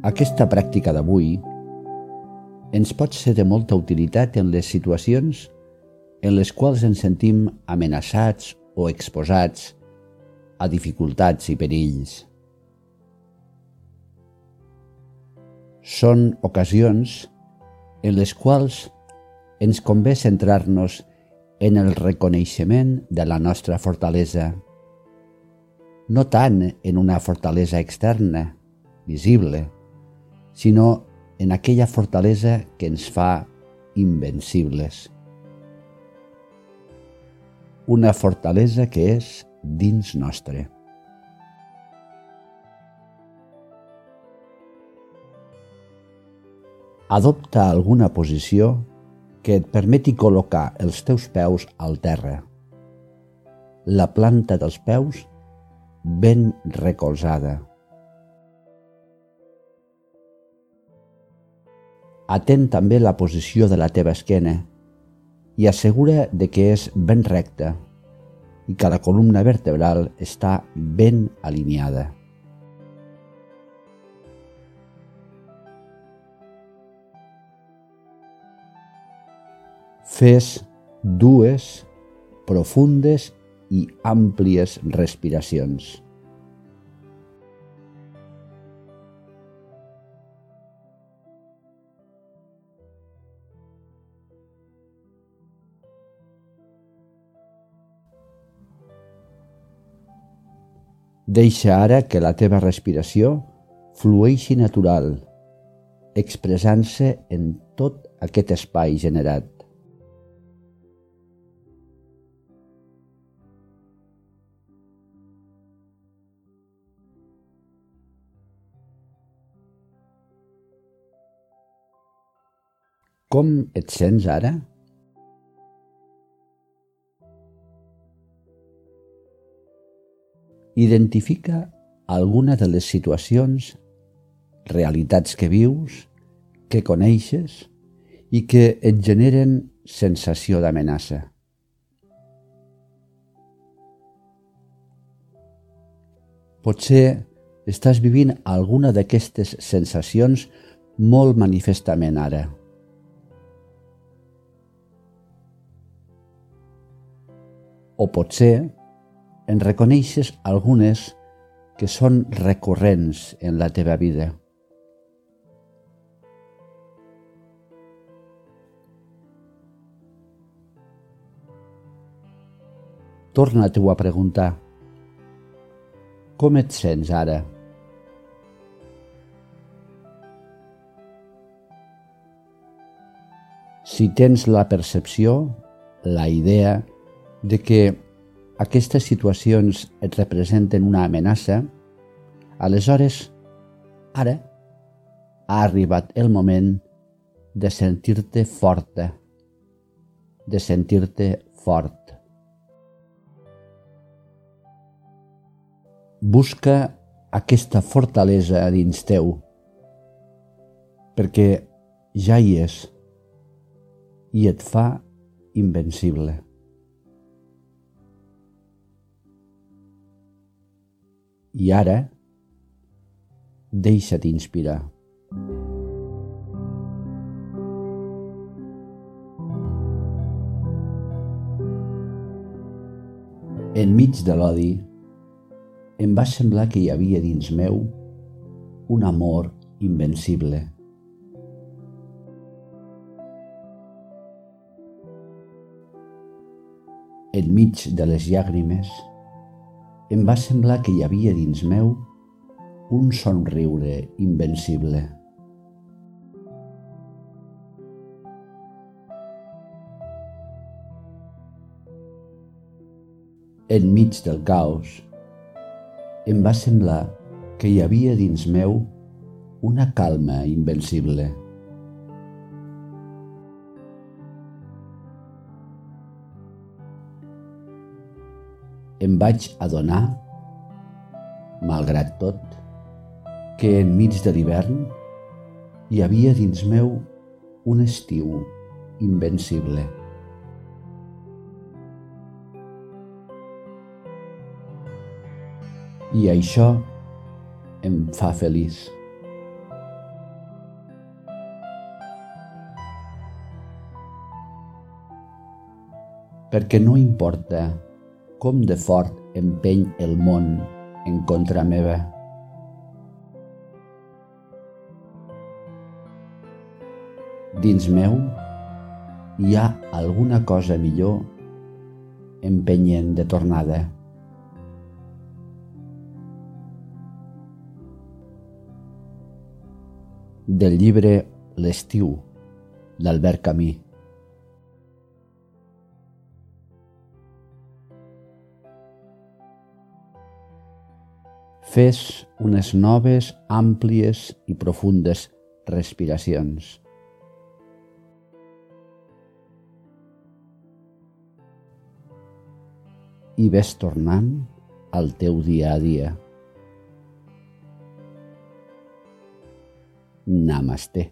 Aquesta pràctica d'avui ens pot ser de molta utilitat en les situacions en les quals ens sentim amenaçats o exposats a dificultats i perills. Són ocasions en les quals ens convé centrar-nos en el reconeixement de la nostra fortalesa, no tant en una fortalesa externa, visible, sinó en aquella fortalesa que ens fa invencibles. Una fortalesa que és dins nostre. Adopta alguna posició que et permeti col·locar els teus peus al terra. La planta dels peus ben recolzada. Atén també la posició de la teva esquena i assegura de que és ben recta i que la columna vertebral està ben alineada. Fes dues profundes i àmplies respiracions. Deixa ara que la teva respiració flueixi natural, expressant-se en tot aquest espai generat. Com et sents ara? Identifica alguna de les situacions, realitats que vius, que coneixes i que et generen sensació d'amenaça. Potser estàs vivint alguna d'aquestes sensacions molt manifestament ara. O potser en reconeixes algunes que són recurrents en la teva vida. Torna-t'ho a preguntar. Com et sents ara? Si tens la percepció, la idea de que aquestes situacions et representen una amenaça, aleshores, ara, ha arribat el moment de sentir-te forta, de sentir-te fort. Busca aquesta fortalesa dins teu, perquè ja hi és i et fa invencible. I ara, deixa't inspirar. Enmig de l'odi, em va semblar que hi havia dins meu un amor invencible. Enmig de les llàgrimes, em va semblar que hi havia dins meu un somriure invencible. Enmig del caos, em va semblar que hi havia dins meu una calma invencible. Em vaig adonar malgrat tot, que enmig de l'hivern hi havia dins meu un estiu invencible. I això em fa feliç. perquè no importa com de fort empeny el món en contra meva. Dins meu hi ha alguna cosa millor empenyent de tornada. Del llibre L'estiu, d'Albert Camí. Fes unes noves, àmplies i profundes respiracions. I ves tornant al teu dia a dia. Namaste.